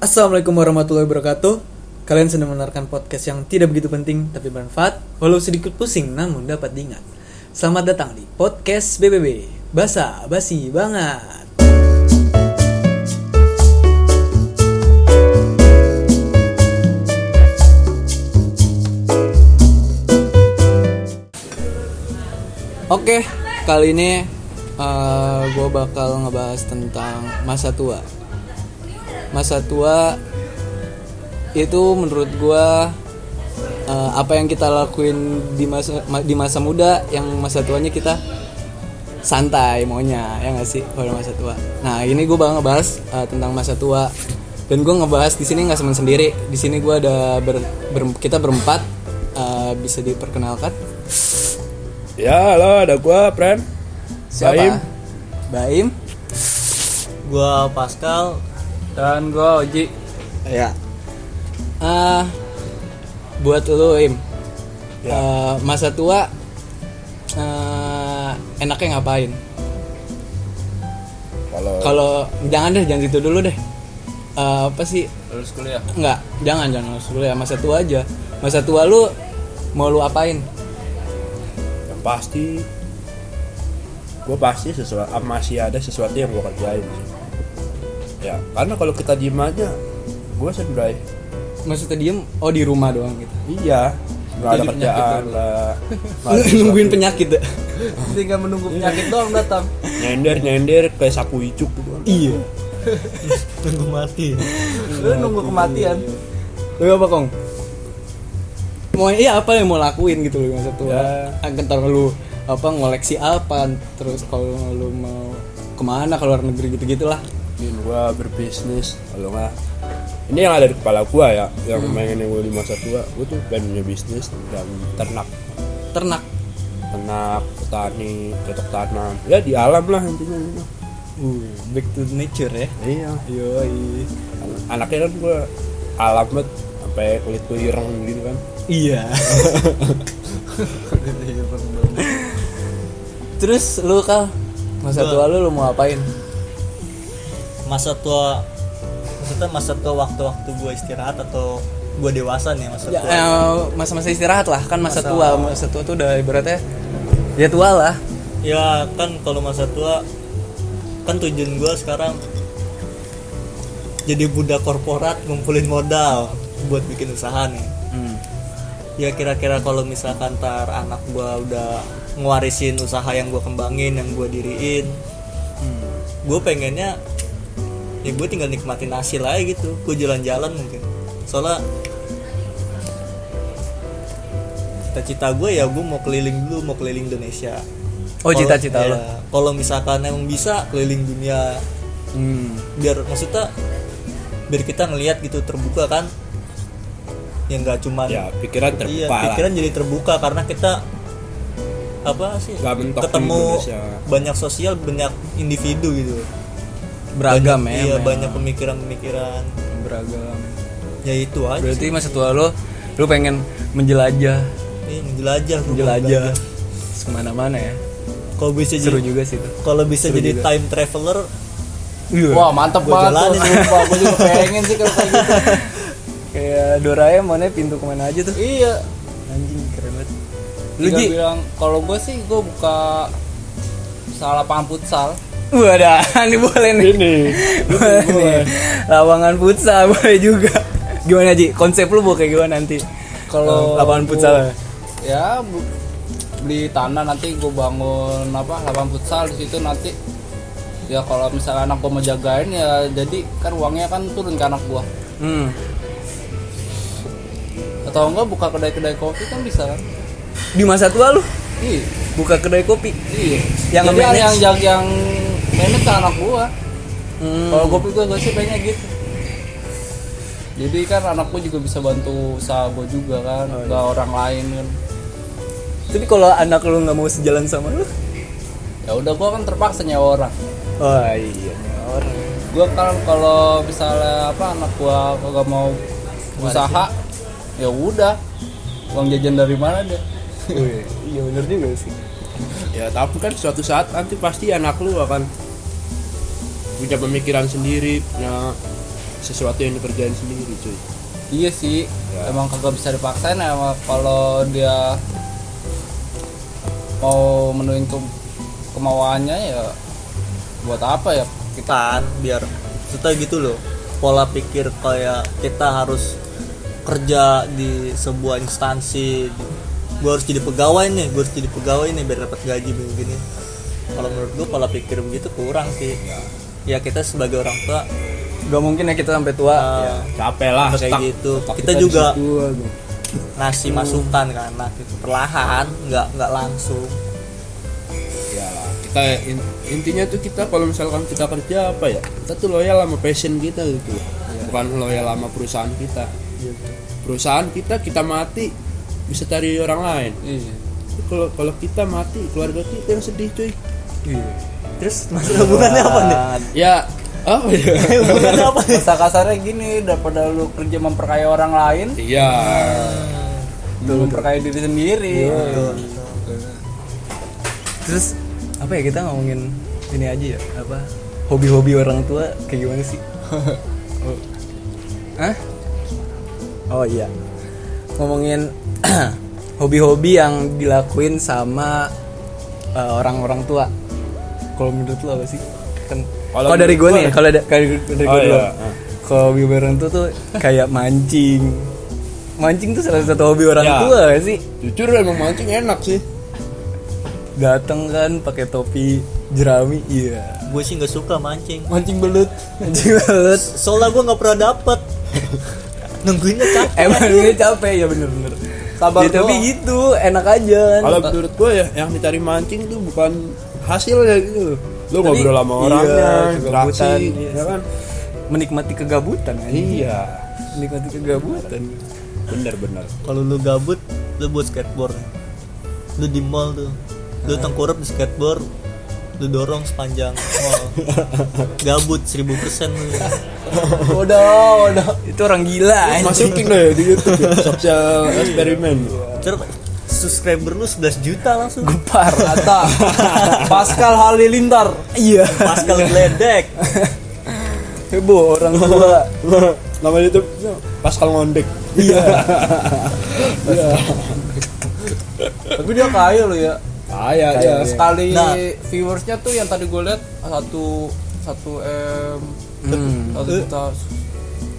Assalamualaikum warahmatullahi wabarakatuh. Kalian sedang mendengarkan podcast yang tidak begitu penting tapi bermanfaat, walau sedikit pusing namun dapat diingat. Selamat datang di podcast BBB. Basa basi banget. Oke, kali ini gue bakal ngebahas tentang masa tua. Masa tua itu menurut gue uh, apa yang kita lakuin di masa ma- di masa muda, yang masa tuanya kita santai maunya ya nggak sih kalau masa tua. Nah ini gue bakal ngebahas uh, tentang masa tua dan gue ngebahas di sini nggak semen sendiri. Di sini gue ada ber, ber- kita berempat uh, bisa diperkenalkan. Ya, halo, ada gua, Pren. Siapa? Baim. Baim. Gua Pascal Dan gua Oji. Ya. Ah, buat lu Im. Ya. Eh, masa tua eh, enaknya ngapain? Kalau Kalau jangan deh, jangan itu dulu deh. Eh, apa sih? lulus kuliah. Enggak, jangan jangan dulu ya masa tua aja. Masa tua lu mau lu apain? Yang pasti gua pasti sesuatu masih ada sesuatu yang gua kerjain sih. Ya, karena kalau kita diem aja gua sendiri. Maksudnya diem? Oh di rumah doang gitu. Iya, nggak ada kerjaan, ada Nungguin penyakit ya? tinggal menunggu penyakit doang datang nyender nyender kayak sapu icuk gitu. Iya. nunggu mati lu nunggu kematian Lu apa kong? Mau iya apa yang mau lakuin gitu loh masa tua? Ya. Entar lu apa ngoleksi apa? Terus kalau lu mau ke mana ke luar negeri gitu gitulah. Mungkin gua berbisnis kalau nggak ini yang ada di kepala gua ya yang Hmm. pengen yang gua di masa tua gua tuh pengen punya bisnis dan ternak Ternak. ternak petani cocok tanam ya di alam lah intinya gitu. Uh, back to nature ya. iya Yoi. anaknya kan gua alam banget sampai kulit gua ireng gitu kan Iya. Terus lu kal masa tua lu lu mau apain? Masa tua maksudnya masa tua waktu-waktu gua istirahat atau gua dewasa nih masa Ya, tua? eh, masa-masa istirahat lah kan masa, Masa- tua. masa tua tuh udah ibaratnya ya tua lah. Ya kan kalau masa tua kan tujuan gua sekarang jadi budak korporat ngumpulin modal buat bikin usaha nih. Hmm. ya kira-kira kalau misalkan tar anak gua udah ngewarisin usaha yang gua kembangin yang gua diriin Hmm. gue pengennya ya gue tinggal nikmatin hasil aja gitu. Gue jalan-jalan mungkin. Soalnya cita-cita gue ya gue mau keliling dulu mau keliling Indonesia. Oh, cita-cita ya, lo. kalau misalkan emang bisa keliling dunia. Hmm. biar maksudnya biar kita ngelihat gitu terbuka kan? Yang nggak cuman ya pikiran terbuka iya lah. pikiran jadi terbuka karena kita apa sih? Di ketemu banyak sosial banyak individu gitu beragam banyak, ya iya banyak pemikiran-pemikiran. Beragam. Ya itu aja berarti sih. masa tua lo lu pengen menjelajah. Iya, menjelajah gua menjelajah. ke mana-mana ya. Kalau bisa seru jadi juga sih itu. kalau bisa Seru jadi juga. time traveler Iya. Wah mantep Gua banget sumpah. Gue juga pengen sih kalau kayak gitu. Kayak Doraemon ya pintu ke mana aja tuh? Iya. Anjing keren banget. Lu bilang, kalau gue sih gue buka usaha lapangan futsal Wadah, ini boleh nih. ini boleh nih. Lapangan futsal boleh juga. Gimana Ji? Konsep lu mau kayak gimana nanti? Kalau lapangan gua- futsal. Ya bu- beli tanah nanti gue bangun apa lapangan futsal di situ nanti ya kalau misalnya anak gue mau jagain ya jadi kan uangnya kan turun ke anak gue Hmm. atau enggak buka kedai-kedai kopi kan bisa kan Di masa tua lu iya buka kedai kopi. iya Yang jadi yang yang yang manage kan anak gue Hmm. Kalau kopi gue sih pengen gitu. Jadi kan anakku juga bisa bantu usaha gue juga kan, Oh, ke orang lain kan. Tapi kalau anak lu nggak mau sejalan sama lu? Ya udah gue kan terpaksa nyewa orang. Oh iya, orang. Gue kan kalau misalnya apa anak gue kagak mau usaha, ya udah. Uang jajan dari mana deh? Wih, iya bener juga sih. ya tapi kan suatu saat nanti pasti anak lu akan punya pemikiran sendiri punya sesuatu yang dikerjain sendiri cuy. Iya sih Ya. emang kagak bisa dipaksain emang kalau dia mau menuhin ke- kemauannya ya buat apa ya? Kita kan biar kita gitu loh. Pola pikir kayak kita harus kerja di sebuah instansi. Gue harus jadi pegawai nih gue harus jadi pegawai nih biar dapat gaji begini. Kalau menurut gue pola pikir begitu kurang sih ya kita sebagai orang tua. Gak mungkin ya kita sampai tua. uh, capek lah kayak stuck. gitu. Kita di juga ngasih masukan ke anak gitu. Perlahan nggak nggak langsung. Ya kita in- intinya tuh kita kalau misalkan kita kerja apa ya kita tuh loyal sama passion kita gitu. Bukan loyal sama perusahaan kita. Perusahaan kita kita mati bisa cari orang lain. Iya. Kalau kalau kita mati keluarga kita yang sedih cuy terus masalah hubungannya apa nih? Ya apa ya? Hubungannya apa nih? Bahasa kasarnya gini daripada lu kerja memperkaya orang lain iya. lu memperkaya diri sendiri. Terus apa ya kita ngomongin ini aja ya? Apa? Hobi-hobi orang tua kayak gimana sih? oh. Hah? Oh iya. Ngomongin hobi-hobi yang dilakuin sama uh, orang-orang tua. Kalau menurut lo apa sih? Kan Kalau dari gue nih, gua- kalau da- dari, dari Oh, gue dulu. iya. Kalau hobi orang tua tuh kayak mancing. Mancing tuh salah satu hobi orang Ya. tua gak sih? jujur emang mancing enak sih Dateng kan pakai topi jerami, iya. gue sih nggak suka mancing mancing belut Mancing banget. soalnya gue nggak pernah dapet nungguinnya capek Emang ini capek ya bener-bener. Sabar Ya, tapi gitu, enak aja kan. kalau menurut gue ya yang dicari mancing tuh bukan hasilnya gitu. Lu ngobrol sama iya, orangnya kegabutan, interaksi iya ya kan menikmati kegabutan kan. iya. Menikmati kegabutan. bener-bener kalau lu gabut lu buat skateboard. Lu di mall tuh. Lu tengkurap di skateboard lu dorong sepanjang mall. Gabut 1000% lu. Udah udah Itu orang gila masukin deh di YouTube ya, sosial eksperimen subscriber lu 11 juta langsung Gepar. kata Pascal Halilintar Iya. Pascal Gledek Heboh orang tua. nama YouTube Pascal Ngondek Iya. tapi dia kaya loh ya kaya ya iya. sekali Nah. viewersnya tuh yang tadi gue lihat satu satu m Hmm. satu juta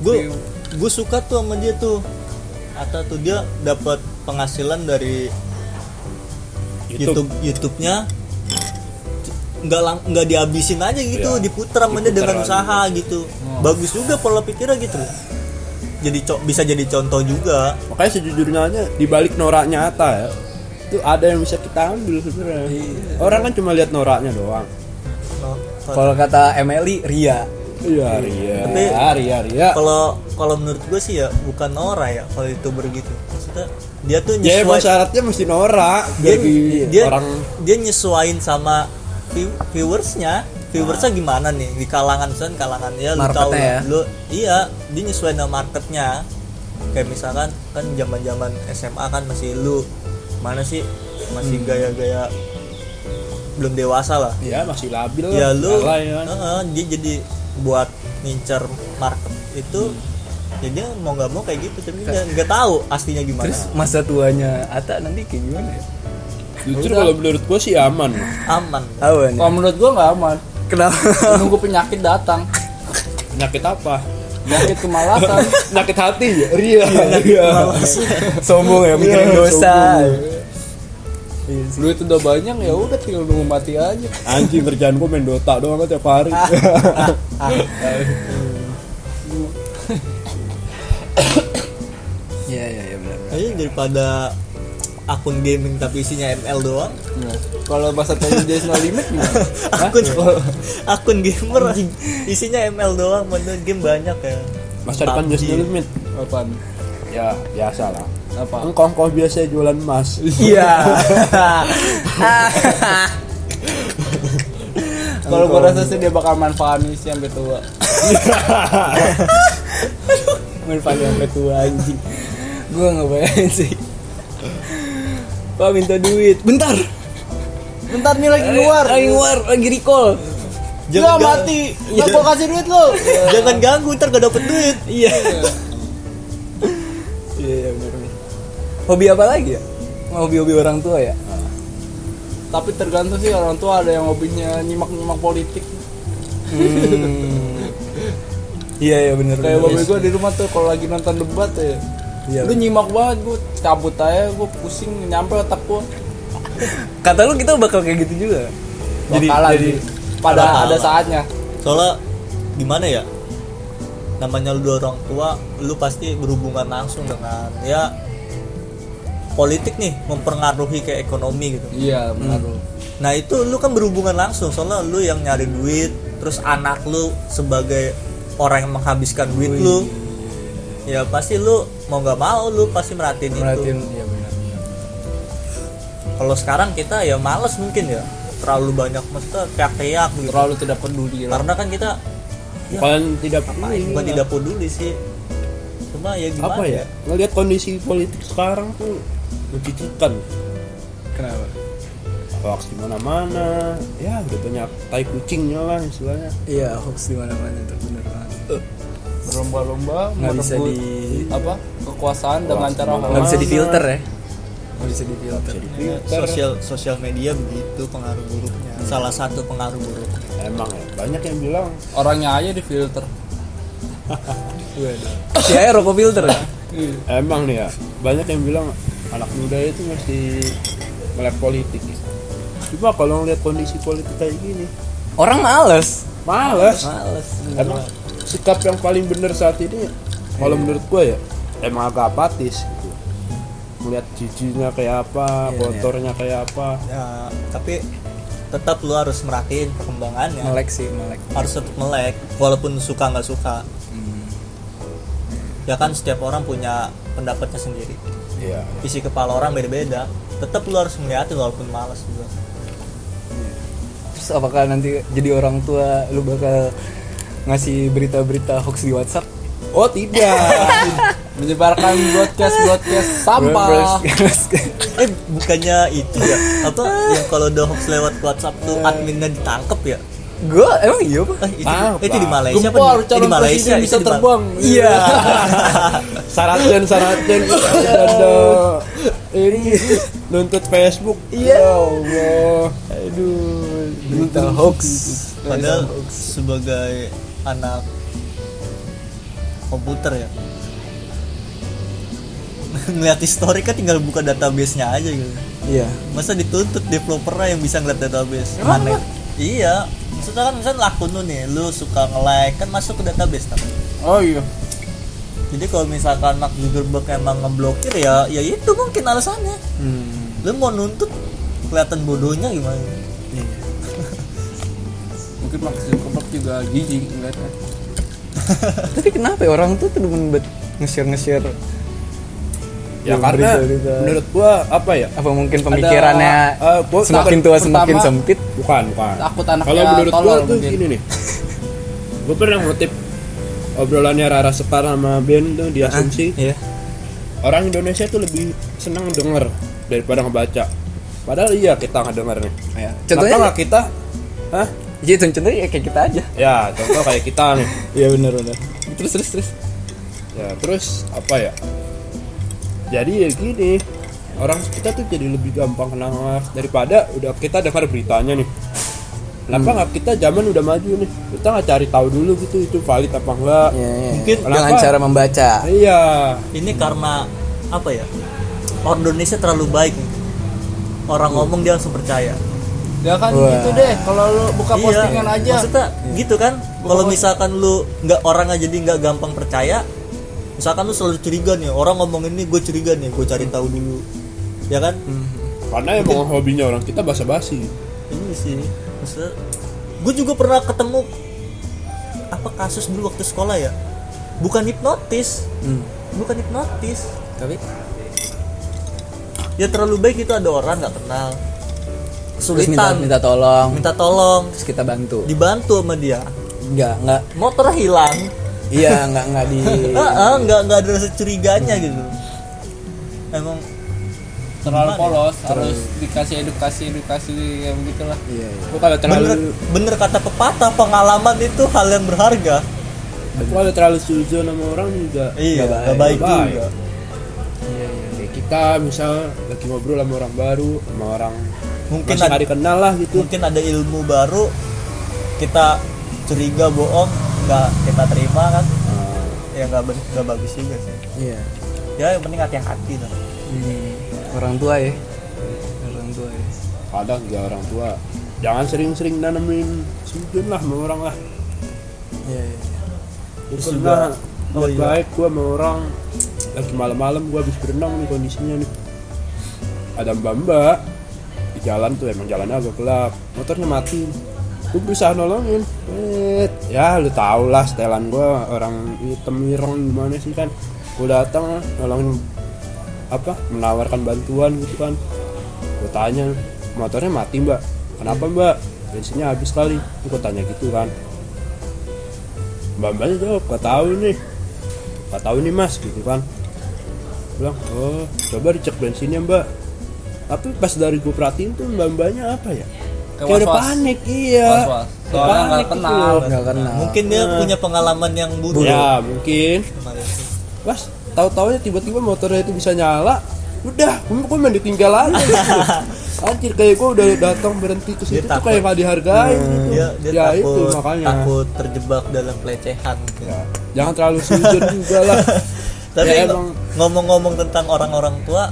gue gue suka tuh sama dia tuh Ata tuh dia dapat penghasilan dari YouTube. YouTube. YouTube-nya nggak lang nggak dihabisin aja gitu Iya. diputar sama dia dengan aja. usaha gitu. bagus juga pola pikirnya gitu. Jadi co- bisa jadi contoh juga. Makanya sejujurnya aja di balik norak nyata ya itu ada yang bisa kita ambil sebenarnya. Orang kan cuma lihat noraknya doang. Nah, Kalau kata Emily, Ria. iya ria. Tapi- ria ria. kalau kalau menurut gue sih ya bukan Nora ya kalau itu begitu maksudnya dia tuh ya emang nyesuai syaratnya mesti norak dia, dia orang dia nyesuain sama view- viewersnya. Viewersnya gimana nih? Di kalangan misalkan kalangan ya lu tahu ya. lu iya dia nyesuain sama marketnya. Kayak misalkan kan zaman zaman SMA kan masih lu. Mana sih? Masih Hmm. gaya-gaya belum dewasa lah. Ya masih labil ya lu ya kan. heeh, dia jadi buat ngincer market itu Hmm. Ya dia mau nggak mau kayak gitu tapi dia nggak tahu aslinya gimana. Terus masa tuanya Ata nanti kayak gimana ya? jujur kalau menurut gua sih aman. Aman. Awan. kalau menurut gue nggak aman. Kenapa? nunggu penyakit datang. Penyakit apa? Penyakit kemalasan. Penyakit hati ya? Ria ria Sombong ya, mikirin Iya, dosa. Iya duit udah banyak ya udah tinggal nunggu mati aja. Anjing kerjaan gua main Dota doang tiap hari Iya, iya, iya benar. Ayo daripada akun gaming tapi isinya ML doang. Kalau bahasa tadi dia no limit gimana? Akun akun gamer isinya ML doang mana game banyak ya. Masa depan just no limit? Apaan? Ya biasa lah. Apa? Engkong biasa jualan emas. Iya. kalau gue rasa sih dia bakal manfaatin sih sampai tua. Manfaatnya sampai tua anjing. Gua nggak bayangin sih. Pak minta duit. Bentar. bentar nih lagi keluar Lagi keluar, lagi recall. Jangan mati Nggak gua kasih duit lu Jangan ganggu ntar gak dapet duit. Iya. Iya, iya benar. Hobi apa lagi ya? Hobi-hobi orang tua ya? Tapi tergantung sih orang tua ada yang hobinya nyimak-nyimak politik Hmm. Iya, iya benar. Kayak benar. babi gue di rumah tuh kalau lagi nonton debat ya Iya. Lu nyimak banget gue cabut aja gue pusing nyampe otak gue Kata lu kita bakal kayak gitu juga. Bakalan sih. pada Bakalan. ada saatnya Soalnya gimana ya? Namanya lu dua orang tua, lu pasti berhubungan langsung dengan ya politik nih mempengaruhi ke ekonomi gitu. Iya benar lu. Nah itu lu kan berhubungan langsung soalnya lu yang nyari duit, terus anak lu sebagai orang yang menghabiskan duit lu, ya pasti lu mau nggak mau lu pasti merhatiin, Merhatiin, itu. iya benar. Kalau sekarang kita ya males mungkin ya terlalu banyak maksudnya teriak-teriak gitu. Terlalu tidak peduli lah. Karena kan kita bukan tidak apa peduli bukan lah. tidak peduli sih. Cuma ya gimana apa ya ngelihat kondisi politik sekarang tuh mencicikan Kenapa? hoax di mana-mana ya udah banyak tai kucingnya lah istilahnya Iya, hoax di mana-mana itu benar banget. Berlomba-lomba Nggak bisa di- apa kekuasaan dengan cara Nggak Nggak bisa difilter ya? Nggak bisa difilter. sosial sosial media begitu pengaruh buruknya. Salah satu pengaruh buruk. emang ya banyak yang bilang orangnya aja difilter Si Aya rokok filter ya? emang nih ya banyak yang bilang anak muda itu mesti melek politik cuma kalau ngeliat kondisi politik kayak gini Orang males. males Males. emang sikap yang paling benar saat ini kalau menurut gue ya emang agak apatis gitu melihat jijinya kayak apa kotornya kayak apa Ya, tapi tetap lu harus merhatiin perkembangannya. Melek sih, melek. Harus tetap melek walaupun suka nggak suka. Ya kan setiap orang punya pendapatnya sendiri. iya Isi kepala orang beda-beda. Tetap lu harus melihatin walaupun malas juga. Terus apakah nanti jadi orang tua lu bakal ngasih berita-berita hoax di WhatsApp? oh tidak menyebarkan broadcast broadcast sampah Eh bukannya itu ya? Apa yang kalau udah hoax lewat WhatsApp tuh adminnya ditangkep ya? Gua emang iya apa? Eh, itu, Tangkep itu di. Malaysia apa gempar di, eh, di calon Malaysia bisa di terbang Iya. saraten saraten ada ini nuntut Facebook Iya. ya Allah Aduh, berita hoax. Padahal sebagai anak komputer ya. Ngeliat histori kan tinggal buka database-nya aja gitu. Iya. masa dituntut developernya yang bisa ngeliat database? Mana? iya. Maksudnya kan misalnya akun lu nih lu suka nge-like kan masuk ke database kan oh iya. Jadi kalau misalkan Mark Zuckerberg emang ngeblokir ya ya itu mungkin alasannya. Hmm. lu mau nuntut kelihatan bodohnya gimana mungkin maksud kebak juga jijik ngeliatnya Tapi kenapa ya orang tuh tuh demen banget nge-share nge-share ya Ya, karena berita-berita. menurut gua apa ya apa mungkin pemikirannya eh, gua- semakin tua semakin pertama- sempit? bukan bukan Takut anaknya kalau menurut gua tuh mungkin. gini nih gua pernah ngutip obrolannya Rara Sekar sama Ben tuh di asumsi Iya. orang Indonesia tuh lebih senang denger daripada ngebaca padahal iya kita nggak denger nih Ya. Kenapa Contohnya nggak kita Hah? Iya, contohnya ya kayak kita aja. ya contoh kayak kita nih. Iya benar benar. Terus terus terus. ya terus apa ya? Jadi ya gini orang kita tuh jadi lebih gampang kena hoax daripada udah kita dengar beritanya nih. Kenapa nggak kita zaman udah maju nih? Kita nggak cari tahu dulu gitu itu valid apa enggak Iya, iya. Mungkin dengan cara membaca. iya. Ini karena apa ya? Orang Indonesia terlalu baik. Orang ngomong dia langsung percaya ya kan Wah. gitu deh. Kalau lu buka postingan aja. Iya. maksudnya gitu kan? Kalau misalkan lu nggak orang aja jadi nggak gampang percaya misalkan lu selalu curiga nih orang ngomong ini gue curiga nih gue cari tahu dulu. Ya kan? Karena emang hobinya orang kita basa-basi. Ini sih maksudnya gue juga pernah ketemu apa kasus dulu waktu sekolah ya? Bukan hipnotis. Hmm. bukan hipnotis. Tapi? Ya terlalu baik itu ada orang nggak kenal terus minta minta tolong, minta tolong. Terus kita bantu. dibantu sama dia? Enggak, enggak. motor hilang. Iya, enggak enggak di nggak nggak ada rasa curiganya gitu. Emang terlalu ya? polos harus dikasih edukasi edukasi kayak begitulah. Iya iya. Kalau bener terlalu bener kata pepatah pengalaman itu hal yang berharga. Kalau terlalu suzon sama orang juga iya Nggak nggak baik. baik. juga. iya iya. Kayak kita misal lagi ngobrol sama orang baru sama orang mungkin masih ada, nggak dikenal lah gitu. mungkin ada ilmu baru kita curiga bohong nggak kita terima kan. Nah, ya nggak nggak bagus juga sih. Iya. Ya yang penting hati-hati lah. Hmm, orang tua ya. Orang tua ya. Kadang juga orang tua jangan sering-sering nanemin suzon lah sama orang lah. Iya iya Gua Terus juga- oh oh iya. baik gua sama orang. Lagi malam-malam gua habis berenang nih kondisinya nih. Ada mbak mbak jalan tuh emang jalannya agak gelap. Motornya mati. Gue berusaha nolongin. Wet. ya lu tau lah setelan gua orang hitam mirong gimana sih kan? Gue datang nolongin apa menawarkan bantuan gitu kan. Gue tanya motornya mati mbak? Kenapa mbak? Bensinnya habis kali. Gue tanya gitu kan. Mbak mbaknya jawab gak tahu nih. Gak tahu nih mas gitu kan. Bilang oh coba dicek bensinnya mbak tapi pas dari gue perhatiin tuh mbak mbaknya apa ya Kayak udah panik iya Was-was. Soalnya nggak Panik gitu kenal. nggak kenal mungkin dia punya pengalaman yang buruk ya mungkin. Mas, tahu-taunya tiba-tiba motornya itu bisa nyala. Udah, gue gue main ditinggal aja gitu. Anjir kayak gue udah datang berhenti ke situ Dia tuh takut. kayak gak dihargai gitu. dia dia ya takut itu makanya. takut terjebak dalam pelecehan gitu. Ya, jangan terlalu sujud juga lah. tapi Ya, emang ngomong-ngomong tentang orang-orang tua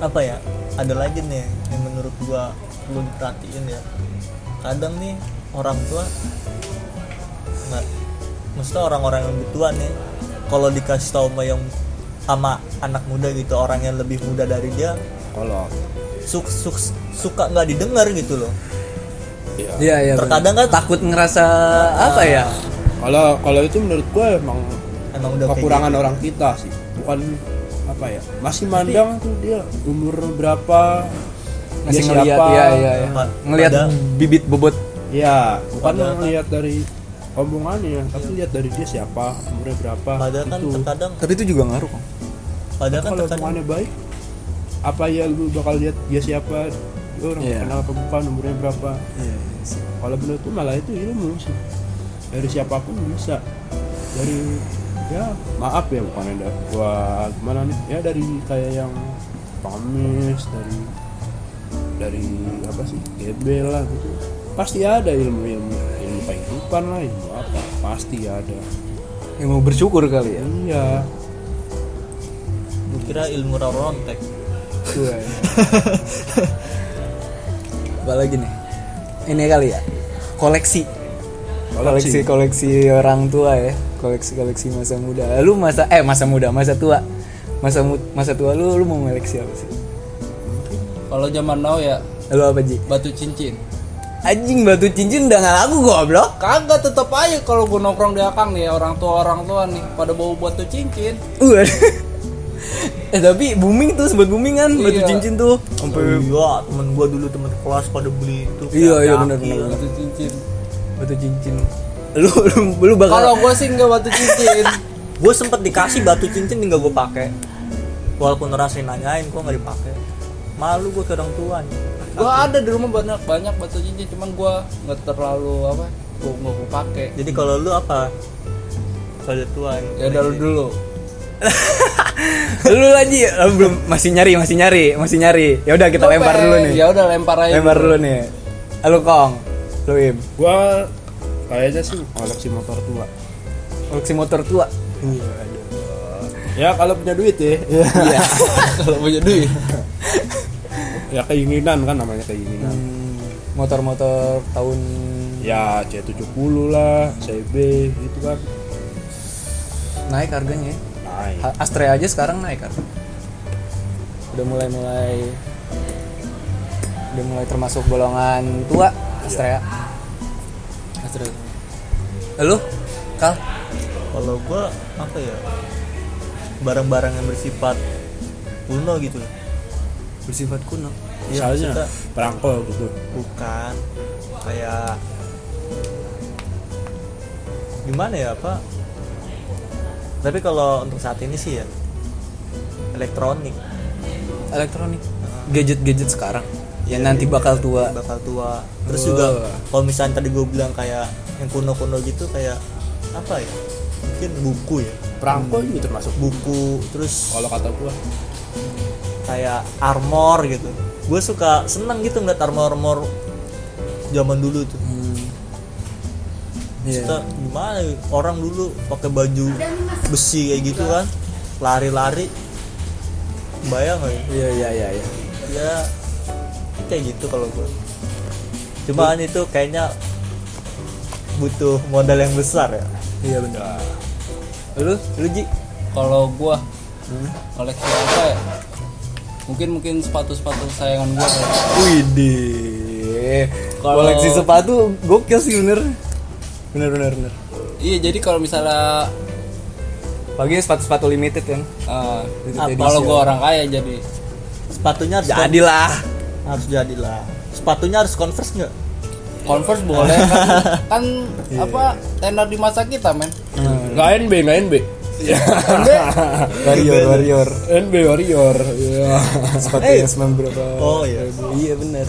apa ya ada lagi nih yang menurut gua perlu diperhatiin ya kadang nih orang tua nggak maksudnya orang-orang yang lebih tua nih kalau dikasih tahu sama yang sama anak muda gitu orang yang lebih muda dari dia kalau suk, suk, suka nggak didengar gitu loh ya. iya iya Terkadang bener. kan- takut ngerasa apa ya Kalau kalau itu menurut gue emang emang udah kekurangan gitu. orang kita sih. Bukan apa ya? Masih mandang tuh dia umur berapa masih dia ngeliat siapa. ya iya ya Pa- ngelihat bibit bobot Ya, bukan Padahal kan- ngelihat dari omongannya, tapi lihat dari dia siapa, umurnya berapa. padahal kan itu. terkadang tapi itu juga ngaruh kok padahal kan kalau omongannya baik, apa ya lu bakal lihat dia siapa, dia orang Iya. kenal apa bukan, umurnya berapa. iya Kalau menurut tuh malah itu ilmu sih. Dari siapa pun bisa. Dari ya maaf ya bukan ada gua gimana nih? Ya dari kayak yang pamis dari dari apa sih? Gebel lah gitu. Pasti ada ilmu ilmu ilmu kehidupan lah ilmu apa? Pasti ada. Yang mau bersyukur kali ya. Iya. Kira ilmu rontek Iya. apa lagi nih. Ini kali ya. Koleksi koleksi koleksi orang tua ya. Koleksi koleksi masa muda. Lu masa eh masa muda masa tua. Masa mu- masa tua lu lu mau koleksi apa sih? Kalau zaman now ya lu apa ji? batu cincin. Anjing batu cincin udah nggak laku goblok. Kagak tetep aja kalau gue nongkrong di akang nih orang tua orang tua nih pada bawa batu cincin. Uh eh tapi booming tuh sebut booming kan batu Iya. cincin tuh. Sampai iya temen gua dulu temen kelas pada beli itu. Iya, iya, bener, bener. batu cincin batu cincin. Lu lu, lu bakal kalau gue sih nggak batu cincin. Gue sempet dikasih batu cincin tinggal gue pakai. Walaupun orang sering nanyain gue nggak dipakai. Malu gue ke orang tua gue ada di rumah banyak banyak batu cincin cuman gue nggak terlalu apa gue nggak gue pakai. Jadi kalau lu apa? Saudara tua ya dulu dulu. Lu lagi lu belum masih nyari masih nyari masih nyari. Ya udah kita lempar dulu nih. Ya udah lempar aja lempar dulu nih. Halo kong lu im. Gua kayaknya sih koleksi motor tua. Koleksi motor tua? Ya kalau punya duit ya. Iya. Kalau punya duit. Ya keinginan kan namanya keinginan. Hmm, motor-motor tahun ya C70 lah CB gitu kan. Naik harganya ya. naik. Astrea aja sekarang naik kan udah mulai mulai udah mulai termasuk golongan tua Astrea Astrea lu? Kal? Kalau gue apa ya barang-barang yang bersifat kuno gitu. Loh bersifat kuno? Iya, misalnya perangko gitu. Bukan. Kayak gimana ya apa? Tapi kalau untuk saat ini sih ya elektronik. Elektronik. Gadget-gadget sekarang yang nanti bakal tua. bakal tua. Terus Oh. juga kalau misalnya tadi gue bilang kayak yang kuno-kuno gitu kayak apa ya? Mungkin buku ya. Perangko juga termasuk. Buku terus kalau kata gua. kayak armor gitu. Gue suka seneng gitu ngeliat armor armor zaman dulu tuh. Hmm. Iya. Kita gimana ya, orang dulu pakai baju besi kayak gitu kan lari-lari. Bayang nggak ya? iya iya iya iya. Ya kayak gitu kalau gue cuman itu kayaknya butuh modal yang besar ya. Iya benar. Lu lu ji? Kalau gua koleksi apa ya? Mungkin mungkin sepatu sepatu kesayangan gua kayak Widih. Kalau- koleksi sepatu gokil sih bener. Bener bener bener. Iya jadi kalau misalnya pagi sepatu-sepatu limited kan. Eh, Limited kalau gua orang kaya jadi. Sepatunya harus jadilah harus jadilah. Sepatunya harus converse nggak? Converse boleh kan, kan apa tenar di masa kita men. Nggak NB nggak NB ya warrior warrior. NB warrior. Ya sepatu Eh. yang berapa oh iya. Iya bener.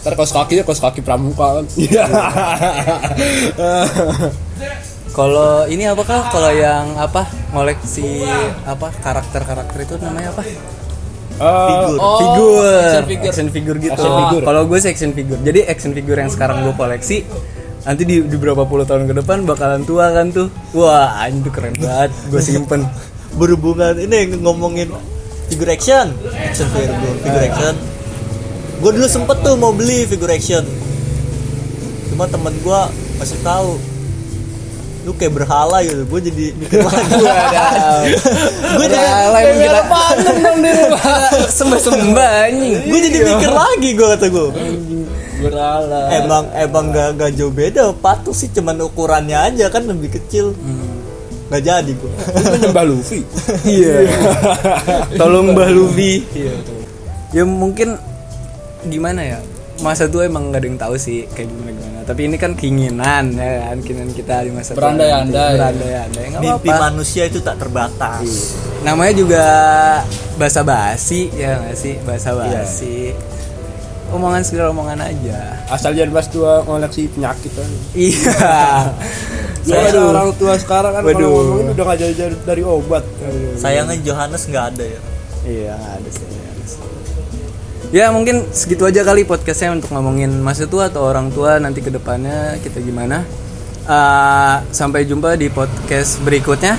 Ntar kaos kakinya kaos kaki pramuka kan. Iya. Kalau ini apa kah? Kalau yang apa? Ngoleksi apa? Karakter karakter itu namanya apa Figur. Oh, figur. action figure. action figure. gitu. Figure. kalau gue sih action figure. Jadi action figure yang sekarang gue koleksi nanti di, di berapa puluh tahun ke depan bakalan tua kan tuh. Wah tuh keren banget. Gue simpen. Berhubungan ini ngomongin figure action. Action figure figure action. Gue dulu sempet tuh mau beli figure action. Cuma temen gue masih tahu lu kayak berhala gitu. Gue jadi mikir lagi. Gue jadi Berhala emang kita panen dong di rumah? Sembah sembah anjing. Gue jadi mikir lagi gue kata gue berhala. Emang emang gak, gak jauh beda. Patung sih cuman ukurannya aja kan lebih kecil. Nggak jadi gue itu menyembah Luffy? Iya. Tolong Mbah Luffy. Ya mungkin gimana ya masa tua emang gak ada yang tahu sih kayak gimana gimana. Tapi ini kan keinginan ya kan? Keinginan kita di masa tua. Berandai-andai. nanti. berandai-andai. Nggak mimpi apa-apa. manusia itu tak terbatas. Namanya juga bahasa basi ya nggak sih? Bahasa basi omongan segala omongan aja. Asal jangan bahas tua koleksi penyakit kan. Iya. Soalnya Waduh. orang tua sekarang kan Waduh. kalau ngomongin udah gak jauh dari obat. Sayangnya Johannes nggak ada ya. Iya ada ada sih. Ya mungkin segitu aja kali podcastnya untuk ngomongin masa tua atau orang tua nanti ke depannya kita gimana. Uh, sampai jumpa di podcast berikutnya.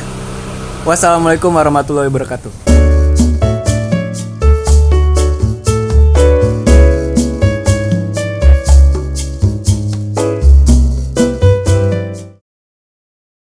Wassalamualaikum warahmatullahi wabarakatuh.